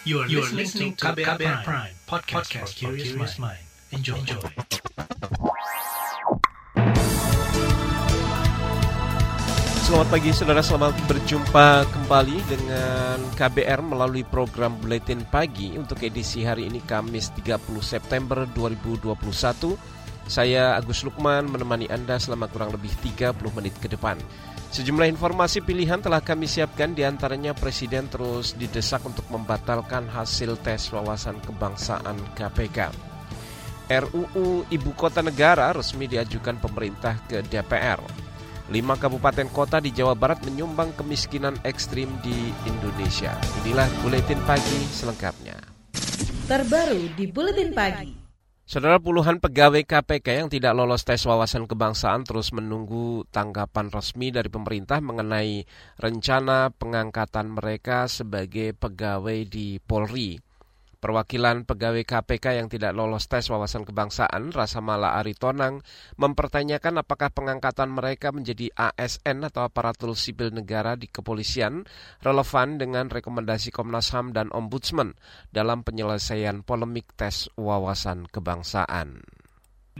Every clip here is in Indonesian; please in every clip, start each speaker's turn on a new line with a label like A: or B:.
A: You are, you are listening to KBR, KBR Prime, Prime podcast, podcast for curious mind. Enjoy. Enjoy.
B: Selamat pagi saudara, selamat berjumpa kembali dengan KBR melalui program Buletin Pagi untuk edisi hari ini Kamis 30 September 2021. Saya Agus Lukman menemani Anda selama kurang lebih 30 menit ke depan. Sejumlah informasi pilihan telah kami siapkan di antaranya Presiden terus didesak untuk membatalkan hasil tes wawasan kebangsaan KPK. RUU Ibu Kota Negara resmi diajukan pemerintah ke DPR. Lima kabupaten kota di Jawa Barat menyumbang kemiskinan ekstrim di Indonesia. Inilah Buletin Pagi selengkapnya.
C: Terbaru di Buletin Pagi.
B: Saudara puluhan pegawai KPK yang tidak lolos tes wawasan kebangsaan terus menunggu tanggapan resmi dari pemerintah mengenai rencana pengangkatan mereka sebagai pegawai di Polri. Perwakilan pegawai KPK yang tidak lolos tes wawasan kebangsaan, Rasa Mala Aritonang, mempertanyakan apakah pengangkatan mereka menjadi ASN atau aparatur sipil negara di kepolisian relevan dengan rekomendasi Komnas HAM dan Ombudsman dalam penyelesaian polemik tes wawasan kebangsaan.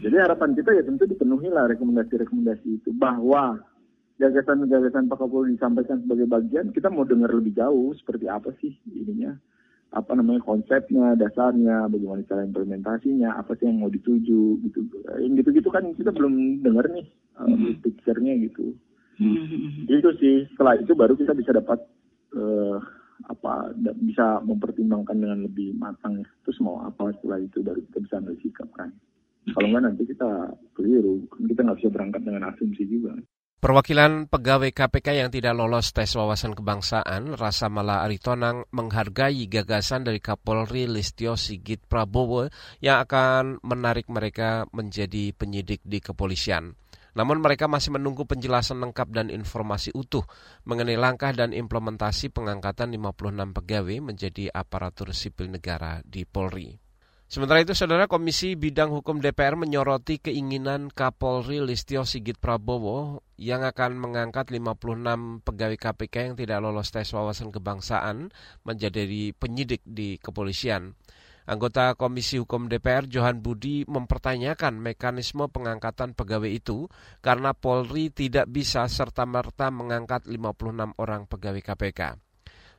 D: Jadi harapan kita ya tentu dipenuhilah rekomendasi-rekomendasi itu bahwa gagasan-gagasan Pak Kapolri disampaikan sebagai bagian, kita mau dengar lebih jauh seperti apa sih ininya apa namanya konsepnya, dasarnya, bagaimana cara implementasinya, apa sih yang mau dituju gitu. Yang gitu-gitu kan kita belum dengar nih uh, picture-nya gitu. Mm-hmm. Itu sih setelah itu baru kita bisa dapat uh, apa bisa mempertimbangkan dengan lebih matang terus mau apa setelah itu baru kita bisa ambil sikap kan. Kalau nggak nanti kita keliru, kita nggak bisa berangkat dengan asumsi juga.
B: Perwakilan pegawai KPK yang tidak lolos tes wawasan kebangsaan, Rasa Mala Aritonang menghargai gagasan dari Kapolri Listio Sigit Prabowo yang akan menarik mereka menjadi penyidik di kepolisian. Namun mereka masih menunggu penjelasan lengkap dan informasi utuh mengenai langkah dan implementasi pengangkatan 56 pegawai menjadi aparatur sipil negara di Polri. Sementara itu, Saudara Komisi Bidang Hukum DPR menyoroti keinginan Kapolri Listio Sigit Prabowo yang akan mengangkat 56 pegawai KPK yang tidak lolos tes wawasan kebangsaan menjadi penyidik di kepolisian. Anggota Komisi Hukum DPR Johan Budi mempertanyakan mekanisme pengangkatan pegawai itu karena Polri tidak bisa serta-merta mengangkat 56 orang pegawai KPK.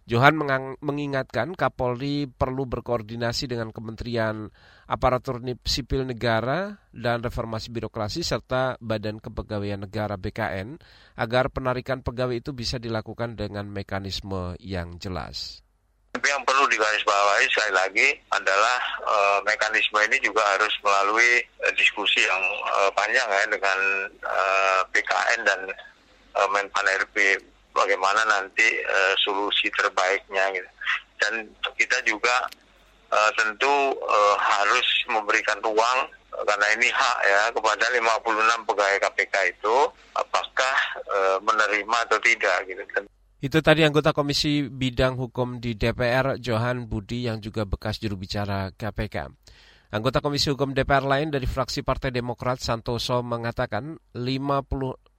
B: Johan mengingatkan Kapolri perlu berkoordinasi dengan Kementerian Aparatur Sipil Negara dan Reformasi Birokrasi serta Badan Kepegawaian Negara BKN agar penarikan pegawai itu bisa dilakukan dengan mekanisme yang jelas.
E: Tapi yang perlu digarisbawahi sekali lagi adalah e, mekanisme ini juga harus melalui e, diskusi yang e, panjang ya dengan e, BKN dan e, Menpan RB bagaimana nanti uh, solusi terbaiknya gitu. Dan kita juga uh, tentu uh, harus memberikan ruang karena ini hak ya kepada 56 pegawai KPK itu apakah uh, menerima atau tidak gitu.
B: Itu tadi anggota Komisi Bidang Hukum di DPR Johan Budi yang juga bekas juru bicara KPK. Anggota Komisi Hukum DPR lain dari fraksi Partai Demokrat Santoso mengatakan 56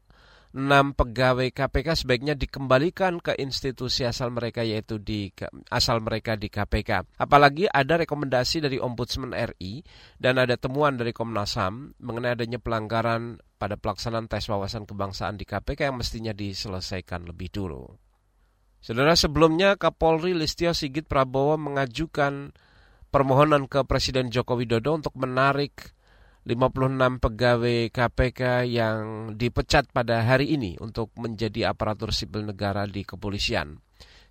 B: enam pegawai KPK sebaiknya dikembalikan ke institusi asal mereka yaitu di asal mereka di KPK. Apalagi ada rekomendasi dari Ombudsman RI dan ada temuan dari Komnas HAM mengenai adanya pelanggaran pada pelaksanaan tes wawasan kebangsaan di KPK yang mestinya diselesaikan lebih dulu. Saudara sebelumnya Kapolri Listio Sigit Prabowo mengajukan permohonan ke Presiden Joko Widodo untuk menarik 56 pegawai KPK yang dipecat pada hari ini untuk menjadi aparatur sipil negara di kepolisian.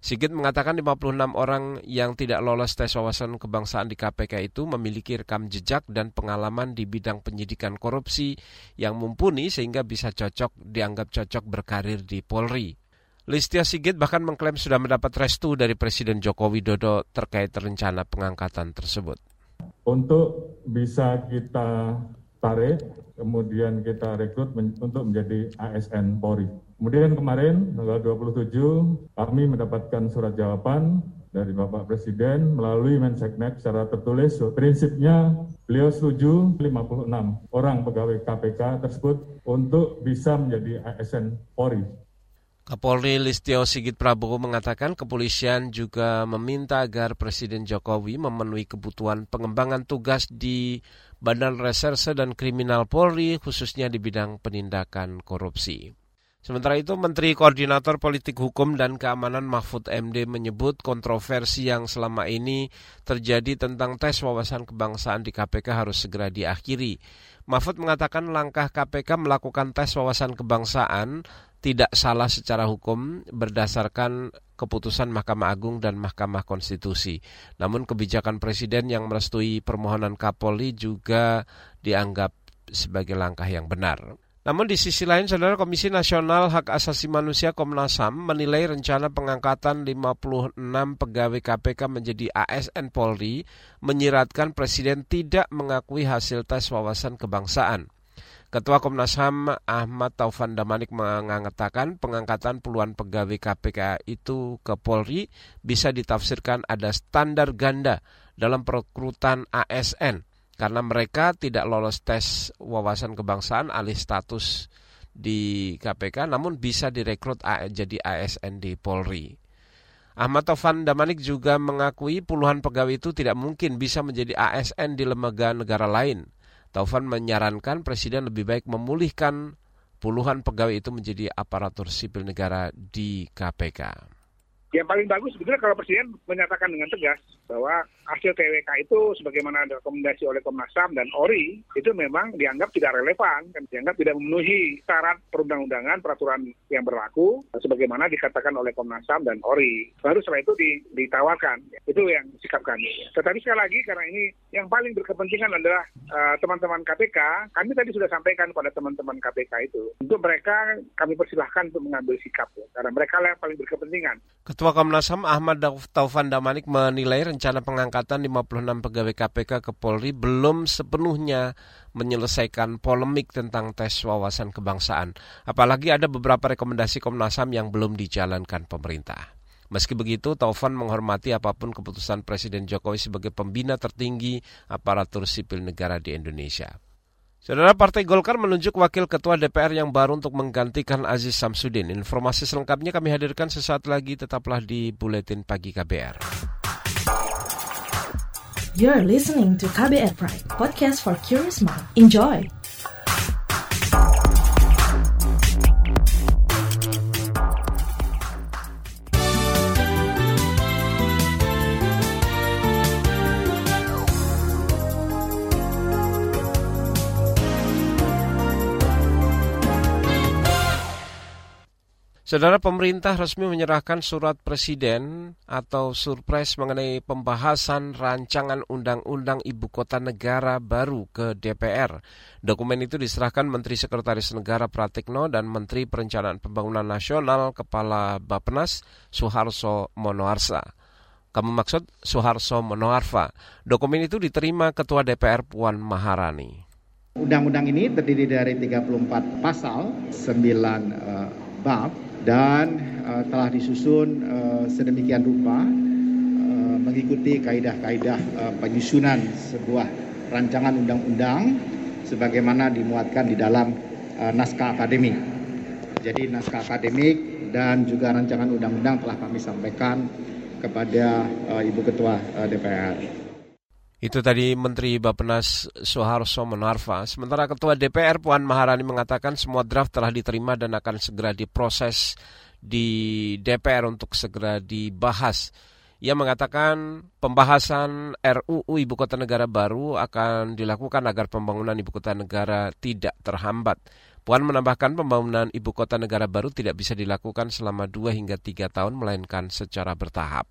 B: Sigit mengatakan 56 orang yang tidak lolos tes wawasan kebangsaan di KPK itu memiliki rekam jejak dan pengalaman di bidang penyidikan korupsi yang mumpuni sehingga bisa cocok dianggap cocok berkarir di Polri. Listia Sigit bahkan mengklaim sudah mendapat restu dari Presiden Joko Widodo terkait rencana pengangkatan tersebut
F: untuk bisa kita tarik, kemudian kita rekrut men untuk menjadi ASN Polri. Kemudian kemarin tanggal 27 kami mendapatkan surat jawaban dari Bapak Presiden melalui Menseknek secara tertulis. Prinsipnya beliau setuju 56 orang pegawai KPK tersebut untuk bisa menjadi ASN Polri.
B: Kapolri Listio Sigit Prabowo mengatakan kepolisian juga meminta agar Presiden Jokowi memenuhi kebutuhan pengembangan tugas di Badan Reserse dan Kriminal Polri khususnya di bidang penindakan korupsi. Sementara itu, Menteri Koordinator Politik Hukum dan Keamanan Mahfud MD menyebut kontroversi yang selama ini terjadi tentang tes wawasan kebangsaan di KPK harus segera diakhiri. Mahfud mengatakan langkah KPK melakukan tes wawasan kebangsaan tidak salah secara hukum berdasarkan keputusan Mahkamah Agung dan Mahkamah Konstitusi. Namun kebijakan Presiden yang merestui permohonan Kapolri juga dianggap sebagai langkah yang benar. Namun di sisi lain, Saudara Komisi Nasional Hak Asasi Manusia Komnas HAM menilai rencana pengangkatan 56 pegawai KPK menjadi ASN Polri menyiratkan Presiden tidak mengakui hasil tes wawasan kebangsaan. Ketua Komnas HAM Ahmad Taufan Damanik mengatakan pengangkatan puluhan pegawai KPK itu ke Polri bisa ditafsirkan ada standar ganda dalam perekrutan ASN karena mereka tidak lolos tes wawasan kebangsaan alih status di KPK namun bisa direkrut jadi ASN di Polri. Ahmad Taufan Damanik juga mengakui puluhan pegawai itu tidak mungkin bisa menjadi ASN di lembaga negara lain Taufan menyarankan Presiden lebih baik memulihkan puluhan pegawai itu menjadi aparatur sipil negara di KPK.
G: Yang paling bagus sebetulnya kalau Presiden menyatakan dengan tegas bahwa hasil TWK itu sebagaimana rekomendasi oleh Komnas HAM dan ORI itu memang dianggap tidak relevan, kan dianggap tidak memenuhi syarat perundang-undangan peraturan yang berlaku sebagaimana dikatakan oleh Komnas HAM dan ORI. Baru setelah itu ditawarkan. Itu yang sikap kami. Tetapi sekali lagi karena ini yang paling berkepentingan adalah uh, teman-teman KPK, kami tadi sudah sampaikan pada teman-teman KPK itu. Untuk mereka kami persilahkan untuk mengambil sikap ya, karena mereka yang paling berkepentingan.
B: Ketua Komnas HAM Ahmad Taufan Damanik menilai rencana pengangkatan 56 pegawai KPK ke Polri belum sepenuhnya menyelesaikan polemik tentang tes wawasan kebangsaan. Apalagi ada beberapa rekomendasi Komnas HAM yang belum dijalankan pemerintah. Meski begitu, Taufan menghormati apa pun keputusan Presiden Jokowi sebagai pembina tertinggi aparatur sipil negara di Indonesia. Saudara Partai Golkar menunjuk Wakil Ketua DPR yang baru untuk menggantikan Aziz Samsudin. Informasi selengkapnya kami hadirkan sesaat lagi, tetaplah di Buletin Pagi KBR.
C: You're listening to KBR Pride, podcast for curious mind. Enjoy!
B: Saudara pemerintah resmi menyerahkan surat presiden atau surprise mengenai pembahasan rancangan undang-undang ibu kota negara baru ke DPR. Dokumen itu diserahkan Menteri Sekretaris Negara Pratikno dan Menteri Perencanaan Pembangunan Nasional Kepala Bappenas Suharso Monoarsa. Kamu maksud Suharso Monoarfa. Dokumen itu diterima Ketua DPR Puan Maharani.
H: Undang-undang ini terdiri dari 34 pasal, 9 uh, bab, dan uh, telah disusun uh, sedemikian rupa uh, mengikuti kaidah-kaidah uh, penyusunan sebuah rancangan undang-undang sebagaimana dimuatkan di dalam uh, naskah akademik. Jadi naskah akademik dan juga rancangan undang-undang telah kami sampaikan kepada uh, Ibu Ketua uh, DPR.
B: Itu tadi Menteri Bapenas Soeharto Monarfa. Sementara Ketua DPR Puan Maharani mengatakan semua draft telah diterima dan akan segera diproses di DPR untuk segera dibahas. Ia mengatakan pembahasan RUU Ibu Kota Negara baru akan dilakukan agar pembangunan Ibu Kota Negara tidak terhambat. Puan menambahkan pembangunan Ibu Kota Negara baru tidak bisa dilakukan selama dua hingga tiga tahun melainkan secara bertahap.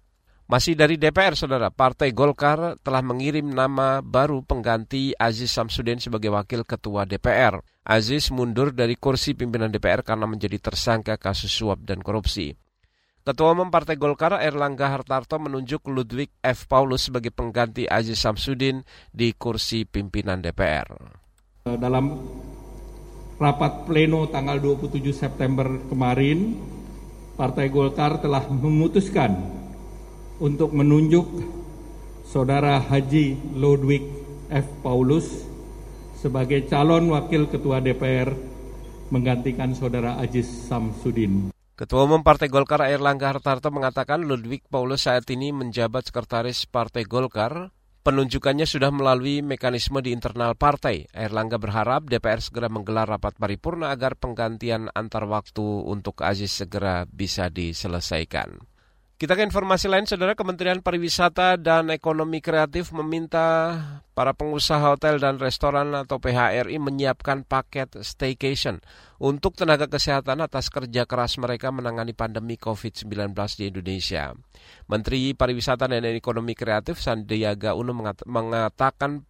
B: Masih dari DPR, Saudara, Partai Golkar telah mengirim nama baru pengganti Aziz Samsudin sebagai Wakil Ketua DPR. Aziz mundur dari kursi pimpinan DPR karena menjadi tersangka kasus suap dan korupsi. Ketua Umum Partai Golkar Erlangga Hartarto menunjuk Ludwig F. Paulus sebagai pengganti Aziz Samsudin di kursi pimpinan DPR.
I: Dalam rapat pleno tanggal 27 September kemarin, Partai Golkar telah memutuskan untuk menunjuk Saudara Haji Ludwig F. Paulus sebagai calon wakil ketua DPR menggantikan Saudara Aziz Samsudin.
B: Ketua Umum Partai Golkar Air Langga Hartarto mengatakan Ludwig Paulus saat ini menjabat sekretaris Partai Golkar. Penunjukannya sudah melalui mekanisme di internal partai. Air Langga berharap DPR segera menggelar rapat paripurna agar penggantian antar waktu untuk Aziz segera bisa diselesaikan. Kita ke informasi lain, Saudara Kementerian Pariwisata dan Ekonomi Kreatif meminta para pengusaha hotel dan restoran atau PHRI menyiapkan paket staycation untuk tenaga kesehatan atas kerja keras mereka menangani pandemi COVID-19 di Indonesia. Menteri Pariwisata dan Ekonomi Kreatif Sandiaga Uno mengatakan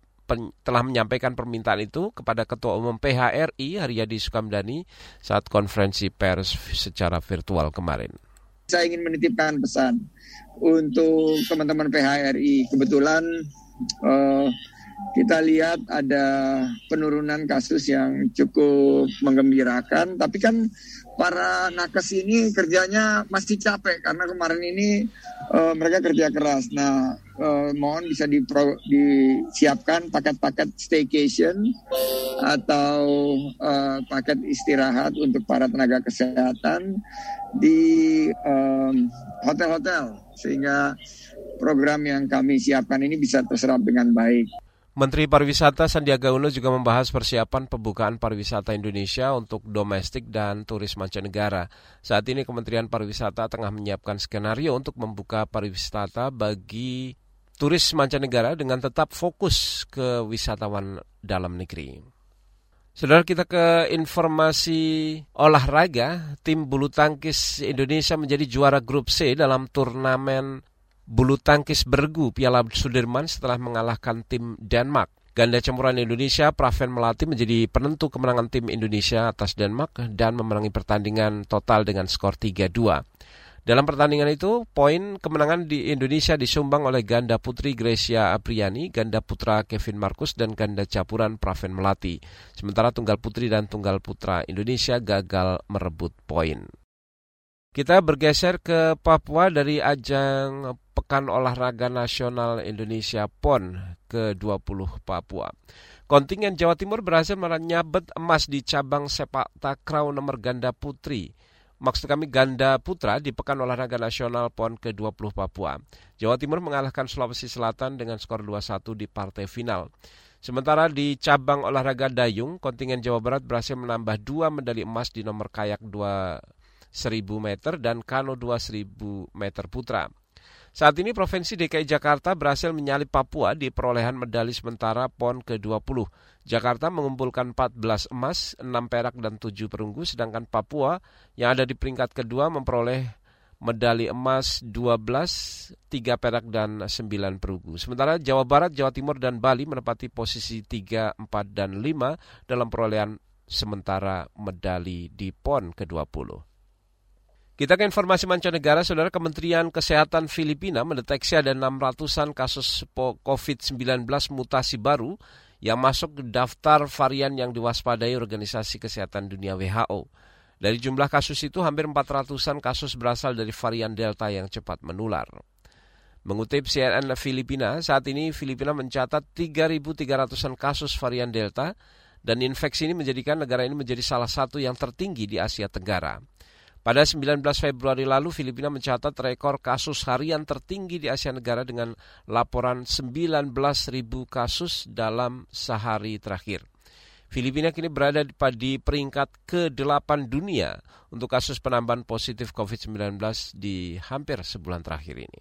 B: telah menyampaikan permintaan itu kepada Ketua Umum PHRI Haryadi Sukamdani saat konferensi pers secara virtual kemarin
J: saya ingin menitipkan pesan untuk teman-teman PHRI. Kebetulan uh, kita lihat ada penurunan kasus yang cukup menggembirakan, tapi kan para nakes ini kerjanya masih capek karena kemarin ini uh, mereka kerja keras. Nah, uh, mohon bisa dipro, disiapkan paket-paket staycation atau uh, paket istirahat untuk para tenaga kesehatan di hotel-hotel um, sehingga program yang kami siapkan ini bisa terserap dengan baik.
B: Menteri Pariwisata Sandiaga Uno juga membahas persiapan pembukaan pariwisata Indonesia untuk domestik dan turis mancanegara. Saat ini Kementerian Pariwisata tengah menyiapkan skenario untuk membuka pariwisata bagi turis mancanegara dengan tetap fokus ke wisatawan dalam negeri. Saudara kita ke informasi olahraga, tim bulu tangkis Indonesia menjadi juara grup C dalam turnamen bulu tangkis bergu Piala Sudirman setelah mengalahkan tim Denmark. Ganda campuran Indonesia, Praven Melati menjadi penentu kemenangan tim Indonesia atas Denmark dan memenangi pertandingan total dengan skor 3-2. Dalam pertandingan itu, poin kemenangan di Indonesia disumbang oleh ganda putri Gracia Apriani, ganda putra Kevin Marcus, dan ganda campuran Praven Melati. Sementara tunggal putri dan tunggal putra Indonesia gagal merebut poin. Kita bergeser ke Papua dari ajang Pekan Olahraga Nasional Indonesia PON ke-20 Papua. Kontingen Jawa Timur berhasil menyabet emas di cabang sepak takraw nomor ganda putri. Maksud kami ganda putra di Pekan Olahraga Nasional PON ke-20 Papua. Jawa Timur mengalahkan Sulawesi Selatan dengan skor 2-1 di partai final. Sementara di cabang olahraga dayung, kontingen Jawa Barat berhasil menambah dua medali emas di nomor kayak 2 1000 meter dan kano 2000 meter putra. Saat ini Provinsi DKI Jakarta berhasil menyalip Papua di perolehan medali sementara PON ke-20. Jakarta mengumpulkan 14 emas, 6 perak dan 7 perunggu, sedangkan Papua yang ada di peringkat kedua memperoleh medali emas 12, 3 perak dan 9 perunggu. Sementara Jawa Barat, Jawa Timur dan Bali menempati posisi 3, 4 dan 5 dalam perolehan sementara medali di PON ke-20. Kita ke informasi mancanegara, Saudara Kementerian Kesehatan Filipina mendeteksi ada 600-an kasus COVID-19 mutasi baru yang masuk ke daftar varian yang diwaspadai Organisasi Kesehatan Dunia WHO. Dari jumlah kasus itu, hampir 400-an kasus berasal dari varian Delta yang cepat menular. Mengutip CNN Filipina, saat ini Filipina mencatat 3.300-an kasus varian Delta dan infeksi ini menjadikan negara ini menjadi salah satu yang tertinggi di Asia Tenggara. Pada 19 Februari lalu, Filipina mencatat rekor kasus harian tertinggi di Asia Tenggara dengan laporan 19.000 kasus dalam sehari terakhir. Filipina kini berada di peringkat ke-8 dunia untuk kasus penambahan positif COVID-19 di hampir sebulan terakhir ini.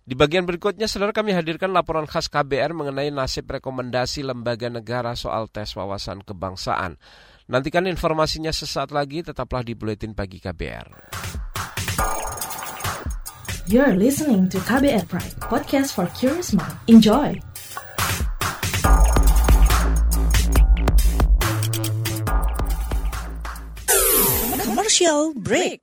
B: Di bagian berikutnya, saudara kami hadirkan laporan khas KBR mengenai nasib rekomendasi lembaga negara soal tes wawasan kebangsaan. Nantikan informasinya sesaat lagi, tetaplah di Buletin Pagi KBR.
C: You're listening to KBR Pride, podcast for curious mind. Enjoy!
K: Commercial break.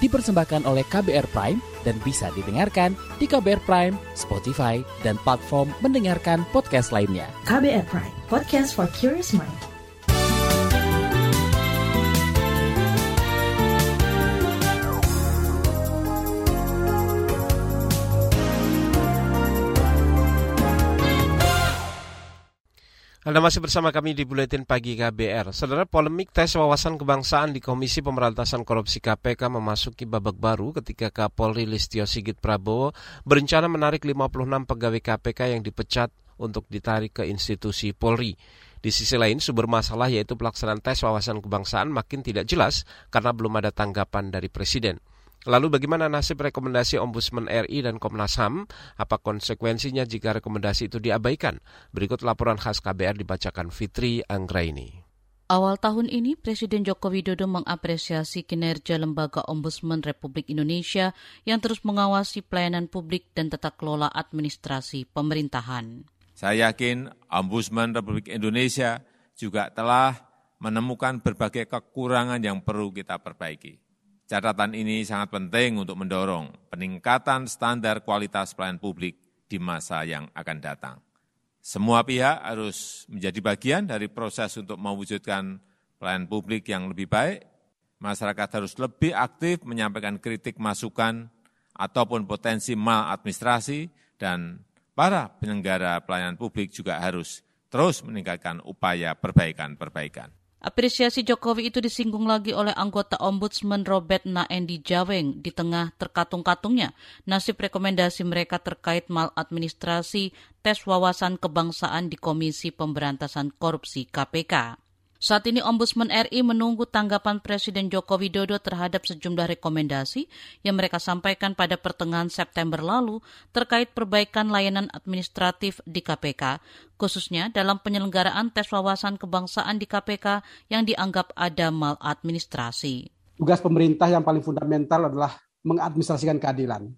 L: dipersembahkan oleh KBR Prime dan bisa didengarkan di KBR Prime, Spotify, dan platform mendengarkan podcast lainnya.
C: KBR Prime, podcast for curious mind.
B: Anda masih bersama kami di Buletin Pagi KBR. Saudara, polemik tes wawasan kebangsaan di Komisi Pemberantasan Korupsi KPK memasuki babak baru ketika Kapolri Listio Sigit Prabowo berencana menarik 56 pegawai KPK yang dipecat untuk ditarik ke institusi Polri. Di sisi lain, sumber masalah yaitu pelaksanaan tes wawasan kebangsaan makin tidak jelas karena belum ada tanggapan dari Presiden. Lalu bagaimana nasib rekomendasi Ombudsman RI dan Komnas HAM? Apa konsekuensinya jika rekomendasi itu diabaikan? Berikut laporan khas KBR dibacakan Fitri Anggraini.
M: Awal tahun ini, Presiden Joko Widodo mengapresiasi kinerja Lembaga Ombudsman Republik Indonesia yang terus mengawasi pelayanan publik dan tata kelola administrasi pemerintahan.
N: Saya yakin Ombudsman Republik Indonesia juga telah menemukan berbagai kekurangan yang perlu kita perbaiki. Catatan ini sangat penting untuk mendorong peningkatan standar kualitas pelayanan publik di masa yang akan datang. Semua pihak harus menjadi bagian dari proses untuk mewujudkan pelayanan publik yang lebih baik. Masyarakat harus lebih aktif menyampaikan kritik masukan ataupun potensi maladministrasi dan para penyelenggara pelayanan publik juga harus terus meningkatkan upaya perbaikan-perbaikan.
M: Apresiasi Jokowi itu disinggung lagi oleh anggota Ombudsman Robert Naendi Jaweng di tengah terkatung-katungnya nasib rekomendasi mereka terkait maladministrasi tes wawasan kebangsaan di Komisi Pemberantasan Korupsi KPK. Saat ini Ombudsman RI menunggu tanggapan Presiden Joko Widodo terhadap sejumlah rekomendasi yang mereka sampaikan pada pertengahan September lalu terkait perbaikan layanan administratif di KPK, khususnya dalam penyelenggaraan tes wawasan kebangsaan di KPK yang dianggap ada maladministrasi.
O: Tugas pemerintah yang paling fundamental adalah mengadministrasikan keadilan.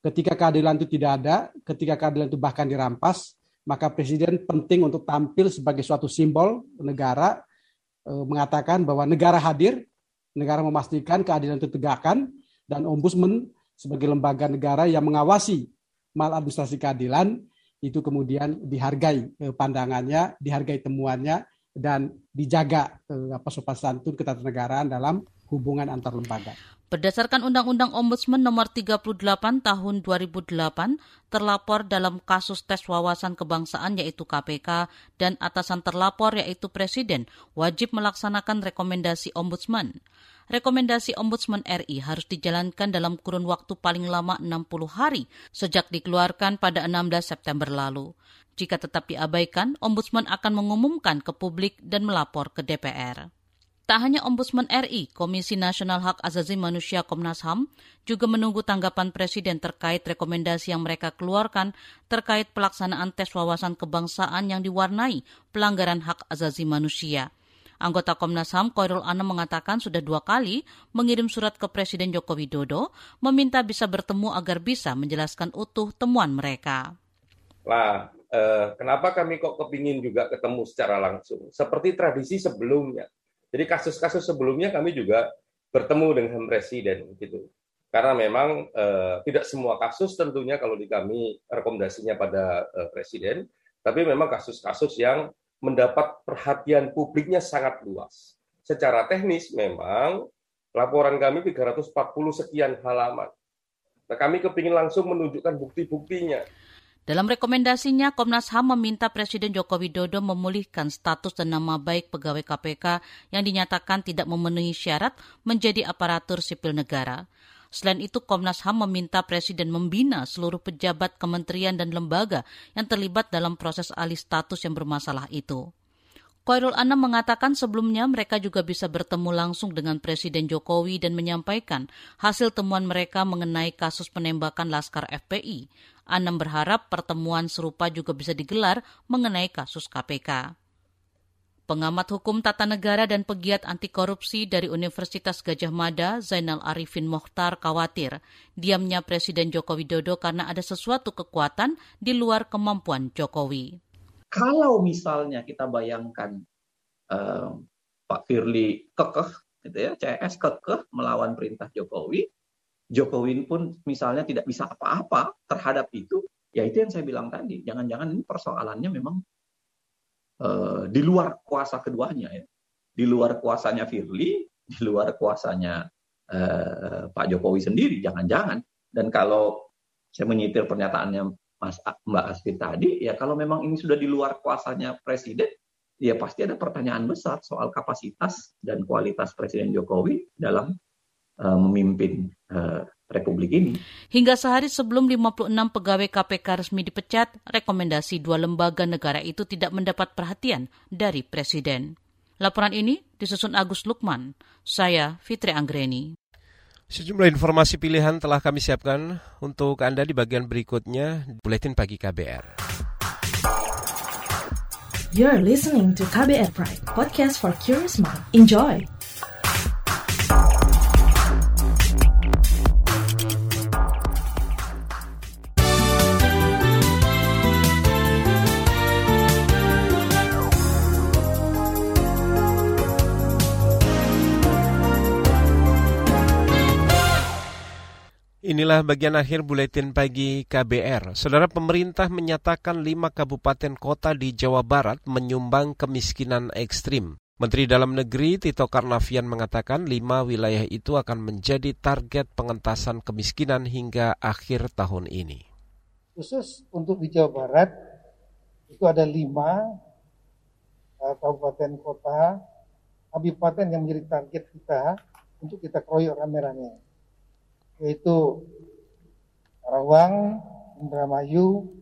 O: Ketika keadilan itu tidak ada, ketika keadilan itu bahkan dirampas, maka presiden penting untuk tampil sebagai suatu simbol negara e, mengatakan bahwa negara hadir, negara memastikan keadilan itu tegakkan dan ombudsman sebagai lembaga negara yang mengawasi maladministrasi keadilan itu kemudian dihargai e, pandangannya, dihargai temuannya dan dijaga e, apa sopan santun ketatanegaraan dalam hubungan antar lembaga.
M: Berdasarkan Undang-Undang Ombudsman Nomor 38 Tahun 2008, terlapor dalam kasus tes wawasan kebangsaan yaitu KPK dan atasan terlapor yaitu Presiden wajib melaksanakan rekomendasi Ombudsman. Rekomendasi Ombudsman RI harus dijalankan dalam kurun waktu paling lama 60 hari sejak dikeluarkan pada 16 September lalu. Jika tetap diabaikan, Ombudsman akan mengumumkan ke publik dan melapor ke DPR. Tak hanya Ombudsman RI, Komisi Nasional Hak Asasi Manusia Komnas HAM juga menunggu tanggapan Presiden terkait rekomendasi yang mereka keluarkan terkait pelaksanaan tes wawasan kebangsaan yang diwarnai pelanggaran hak asasi manusia. Anggota Komnas HAM Koirul Anam mengatakan sudah dua kali mengirim surat ke Presiden Joko Widodo meminta bisa bertemu agar bisa menjelaskan utuh temuan mereka.
P: Lah, eh, kenapa kami kok kepingin juga ketemu secara langsung? Seperti tradisi sebelumnya jadi kasus-kasus sebelumnya kami juga bertemu dengan presiden gitu. Karena memang eh, tidak semua kasus tentunya kalau di kami rekomendasinya pada eh, presiden, tapi memang kasus-kasus yang mendapat perhatian publiknya sangat luas. Secara teknis memang laporan kami 340 sekian halaman. Nah, kami kepingin langsung menunjukkan bukti-buktinya.
M: Dalam rekomendasinya, Komnas HAM meminta Presiden Joko Widodo memulihkan status dan nama baik pegawai KPK yang dinyatakan tidak memenuhi syarat menjadi aparatur sipil negara. Selain itu, Komnas HAM meminta Presiden membina seluruh pejabat kementerian dan lembaga yang terlibat dalam proses alih status yang bermasalah itu. Koirul Anam mengatakan sebelumnya mereka juga bisa bertemu langsung dengan Presiden Jokowi dan menyampaikan hasil temuan mereka mengenai kasus penembakan Laskar FPI. Anam berharap pertemuan serupa juga bisa digelar mengenai kasus KPK. Pengamat hukum tata negara dan pegiat anti korupsi dari Universitas Gajah Mada, Zainal Arifin Mokhtar, khawatir diamnya Presiden Joko Widodo karena ada sesuatu kekuatan di luar kemampuan Jokowi.
Q: Kalau misalnya kita bayangkan uh, Pak Firly kekeh, gitu ya, CS kekeh melawan perintah Jokowi, Jokowi pun misalnya tidak bisa apa-apa terhadap itu, ya itu yang saya bilang tadi. Jangan-jangan ini persoalannya memang uh, di luar kuasa keduanya ya. Di luar kuasanya Firly, di luar kuasanya uh, Pak Jokowi sendiri, jangan-jangan. Dan kalau saya menyitir pernyataannya Mas Mbak Asfi tadi, ya kalau memang ini sudah di luar kuasanya Presiden, ya pasti ada pertanyaan besar soal kapasitas dan kualitas Presiden Jokowi dalam uh, memimpin uh, Republik ini.
M: Hingga sehari sebelum 56 pegawai KPK resmi dipecat, rekomendasi dua lembaga negara itu tidak mendapat perhatian dari Presiden. Laporan ini disusun Agus Lukman. Saya Fitri Anggreni.
B: Sejumlah informasi pilihan telah kami siapkan untuk Anda di bagian berikutnya, Buletin Pagi KBR.
C: You're listening to KBR Pride, podcast for curious mind. Enjoy!
B: Inilah bagian akhir buletin pagi KBR. Saudara pemerintah menyatakan lima kabupaten kota di Jawa Barat menyumbang kemiskinan ekstrim. Menteri Dalam Negeri Tito Karnavian mengatakan lima wilayah itu akan menjadi target pengentasan kemiskinan hingga akhir tahun ini.
R: Khusus untuk di Jawa Barat itu ada lima uh, kabupaten kota, kabupaten yang menjadi target kita untuk kita kroyok rame-rame yaitu Karawang, Indramayu,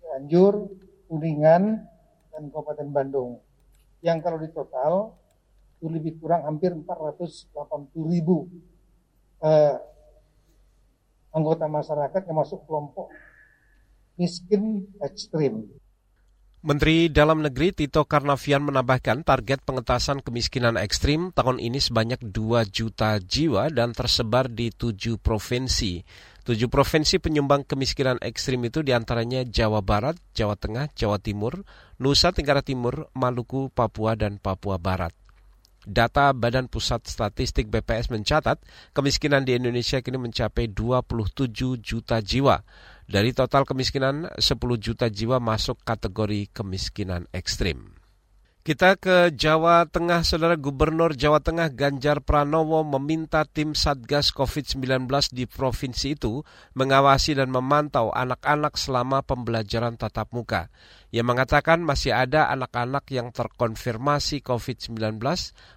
R: Cianjur, Kuningan, dan Kabupaten Bandung. Yang kalau di total itu lebih kurang hampir 480 ribu eh, anggota masyarakat yang masuk kelompok miskin ekstrim.
B: Menteri Dalam Negeri Tito Karnavian menambahkan target pengetasan kemiskinan ekstrim tahun ini sebanyak 2 juta jiwa dan tersebar di tujuh provinsi. Tujuh provinsi penyumbang kemiskinan ekstrim itu di antaranya Jawa Barat, Jawa Tengah, Jawa Timur, Nusa Tenggara Timur, Maluku, Papua, dan Papua Barat. Data Badan Pusat Statistik BPS mencatat kemiskinan di Indonesia kini mencapai 27 juta jiwa. Dari total kemiskinan, 10 juta jiwa masuk kategori kemiskinan ekstrim. Kita ke Jawa Tengah, Saudara Gubernur Jawa Tengah Ganjar Pranowo meminta tim Satgas COVID-19 di provinsi itu mengawasi dan memantau anak-anak selama pembelajaran tatap muka. Ia mengatakan masih ada anak-anak yang terkonfirmasi COVID-19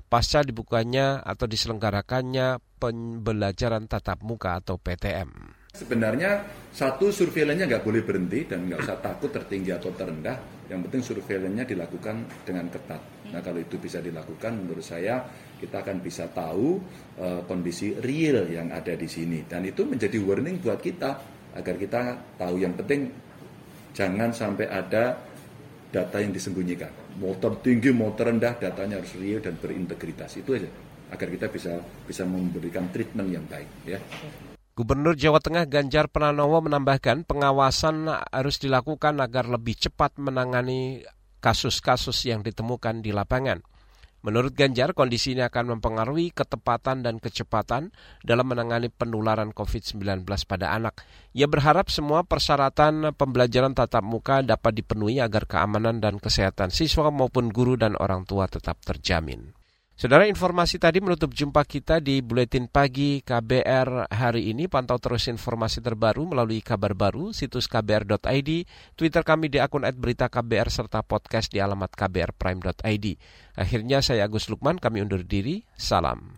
B: pasca dibukanya atau diselenggarakannya pembelajaran tatap muka atau PTM.
S: Sebenarnya satu surveilannya nggak boleh berhenti dan nggak usah takut tertinggi atau terendah. Yang penting surveilannya dilakukan dengan ketat. Nah kalau itu bisa dilakukan, menurut saya kita akan bisa tahu uh, kondisi real yang ada di sini. Dan itu menjadi warning buat kita agar kita tahu yang penting jangan sampai ada data yang disembunyikan. Mau tertinggi, mau terendah, datanya harus real dan berintegritas. Itu aja agar kita bisa bisa memberikan treatment yang baik ya.
B: Gubernur Jawa Tengah Ganjar Pranowo menambahkan pengawasan harus dilakukan agar lebih cepat menangani kasus-kasus yang ditemukan di lapangan. Menurut Ganjar, kondisi ini akan mempengaruhi ketepatan dan kecepatan dalam menangani penularan COVID-19 pada anak. Ia berharap semua persyaratan pembelajaran tatap muka dapat dipenuhi agar keamanan dan kesehatan siswa maupun guru dan orang tua tetap terjamin. Saudara informasi tadi menutup jumpa kita di Buletin Pagi KBR hari ini. Pantau terus informasi terbaru melalui kabar baru, situs kbr.id, Twitter kami di akun @berita KBR serta podcast di alamat kbrprime.id. Akhirnya saya Agus Lukman, kami undur diri. Salam.